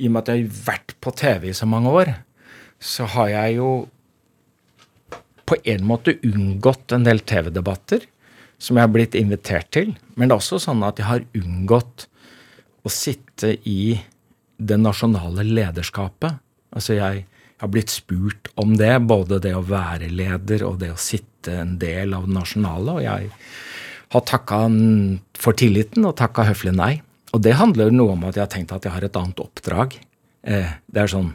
i og med at jeg har vært på TV i så mange år, så har jeg jo på en måte unngått en del TV-debatter som jeg har blitt invitert til. Men det er også sånn at jeg har unngått å sitte i det nasjonale lederskapet. Altså jeg har blitt spurt om det, både det å være leder og det å sitte en del av det nasjonale. Og jeg har takka for tilliten og takka høflig nei. Og det handler noe om at jeg har tenkt at jeg har et annet oppdrag. Eh, det er sånn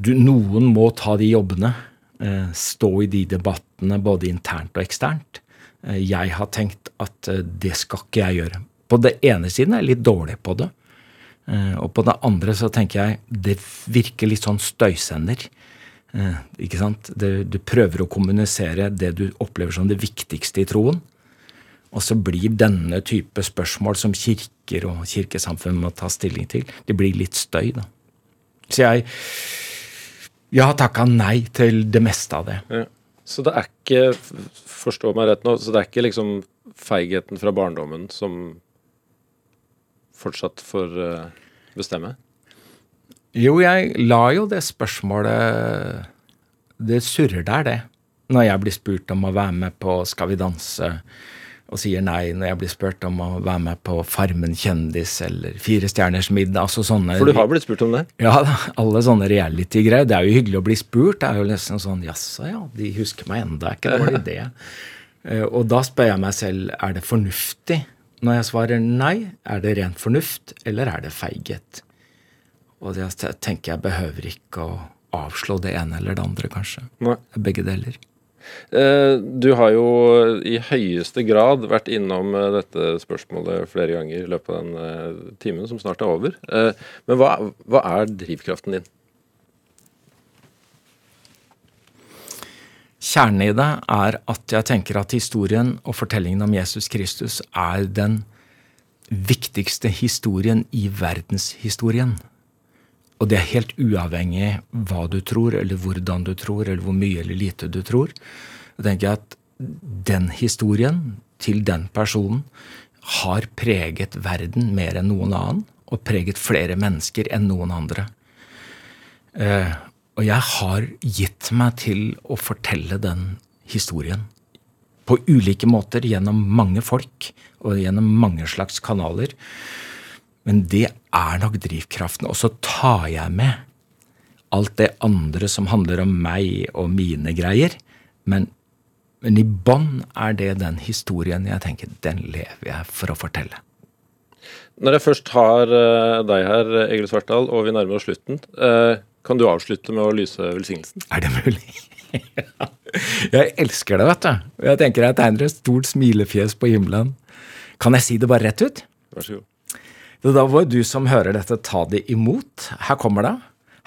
du, Noen må ta de jobbene. Eh, stå i de debattene både internt og eksternt. Eh, jeg har tenkt at det skal ikke jeg gjøre. På det ene siden er jeg litt dårlig på det. Og på det andre så tenker jeg det virker litt sånn støysender. Ikke sant? Du prøver å kommunisere det du opplever som det viktigste i troen. Og så blir denne type spørsmål som kirker og kirkesamfunn må ta stilling til, det blir litt støy, da. Så jeg, jeg har takka nei til det meste av det. Ja. Så det er ikke, forstå meg rett nå, så det er ikke liksom feigheten fra barndommen som fortsatt får eh, bestemme? Jo, jeg la jo det spørsmålet Det surrer der, det. Når jeg blir spurt om å være med på Skal vi danse og sier nei når jeg blir spurt om å være med på Farmen kjendis eller Fire stjerners middag. altså sånne... For du har blitt spurt om det? Ja, alle sånne reality-greier. Det er jo hyggelig å bli spurt. Det er jo nesten sånn Jaså, ja, de husker meg enda, er ikke dårlig idé. Eh, og da spør jeg meg selv er det fornuftig. Når jeg svarer nei, er det ren fornuft, eller er det feighet? Og jeg tenker jeg behøver ikke å avslå det ene eller det andre, kanskje. Nei. Begge deler. Eh, du har jo i høyeste grad vært innom eh, dette spørsmålet flere ganger i løpet av den eh, timen som snart er over. Men hva, hva er drivkraften din? Kjernen i det er at jeg tenker at historien og fortellingen om Jesus Kristus er den viktigste historien i verdenshistorien. Og det er helt uavhengig hva du tror, eller hvordan du tror, eller hvor mye eller lite du tror. Jeg tenker at den historien til den personen har preget verden mer enn noen annen, og preget flere mennesker enn noen andre. Eh, og jeg har gitt meg til å fortelle den historien. På ulike måter, gjennom mange folk og gjennom mange slags kanaler. Men det er nok drivkraften. Og så tar jeg med alt det andre som handler om meg og mine greier. Men, men i bånn er det den historien jeg tenker den lever jeg for å fortelle. Når jeg først har uh, deg her, Egil Svartdal, og vi nærmer oss slutten. Uh, Kan du avslutte med å lyse velsignelsen? Er det mulig? jeg elsker det, vet du. Jeg tenker jeg tegner et stort smilefjes på himmelen. Kan jeg si det bare rett ut? Vær så god. Så Da må du som hører dette, ta det imot. Her kommer det.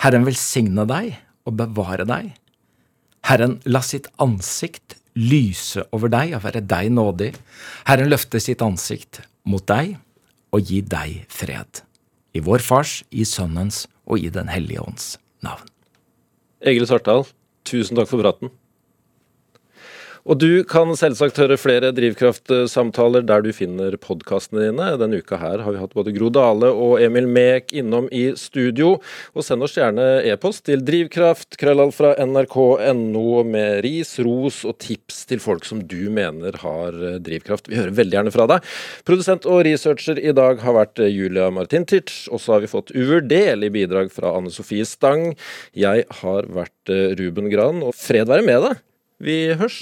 Herren velsigne deg og bevare deg. Herren la sitt ansikt lyse over deg og være deg nådig. Herren løfte sitt ansikt mot deg og gi deg fred. I vår Fars, i Sønnens og i Den hellige ånds navn. Egil Svartdal, tusen takk for praten. Og du kan selvsagt høre flere drivkraftsamtaler der du finner podkastene dine. Denne uka her har vi hatt både Gro Dale og Emil Mek innom i studio. Og send oss gjerne e-post til drivkraft, krøllall fra nrk.no med ris, ros og tips til folk som du mener har drivkraft. Vi hører veldig gjerne fra deg. Produsent og researcher i dag har vært Julia Martintic, og så har vi fått uvurderlig bidrag fra Anne Sofie Stang. Jeg har vært Ruben Gran, og fred være med deg. Vi hørs.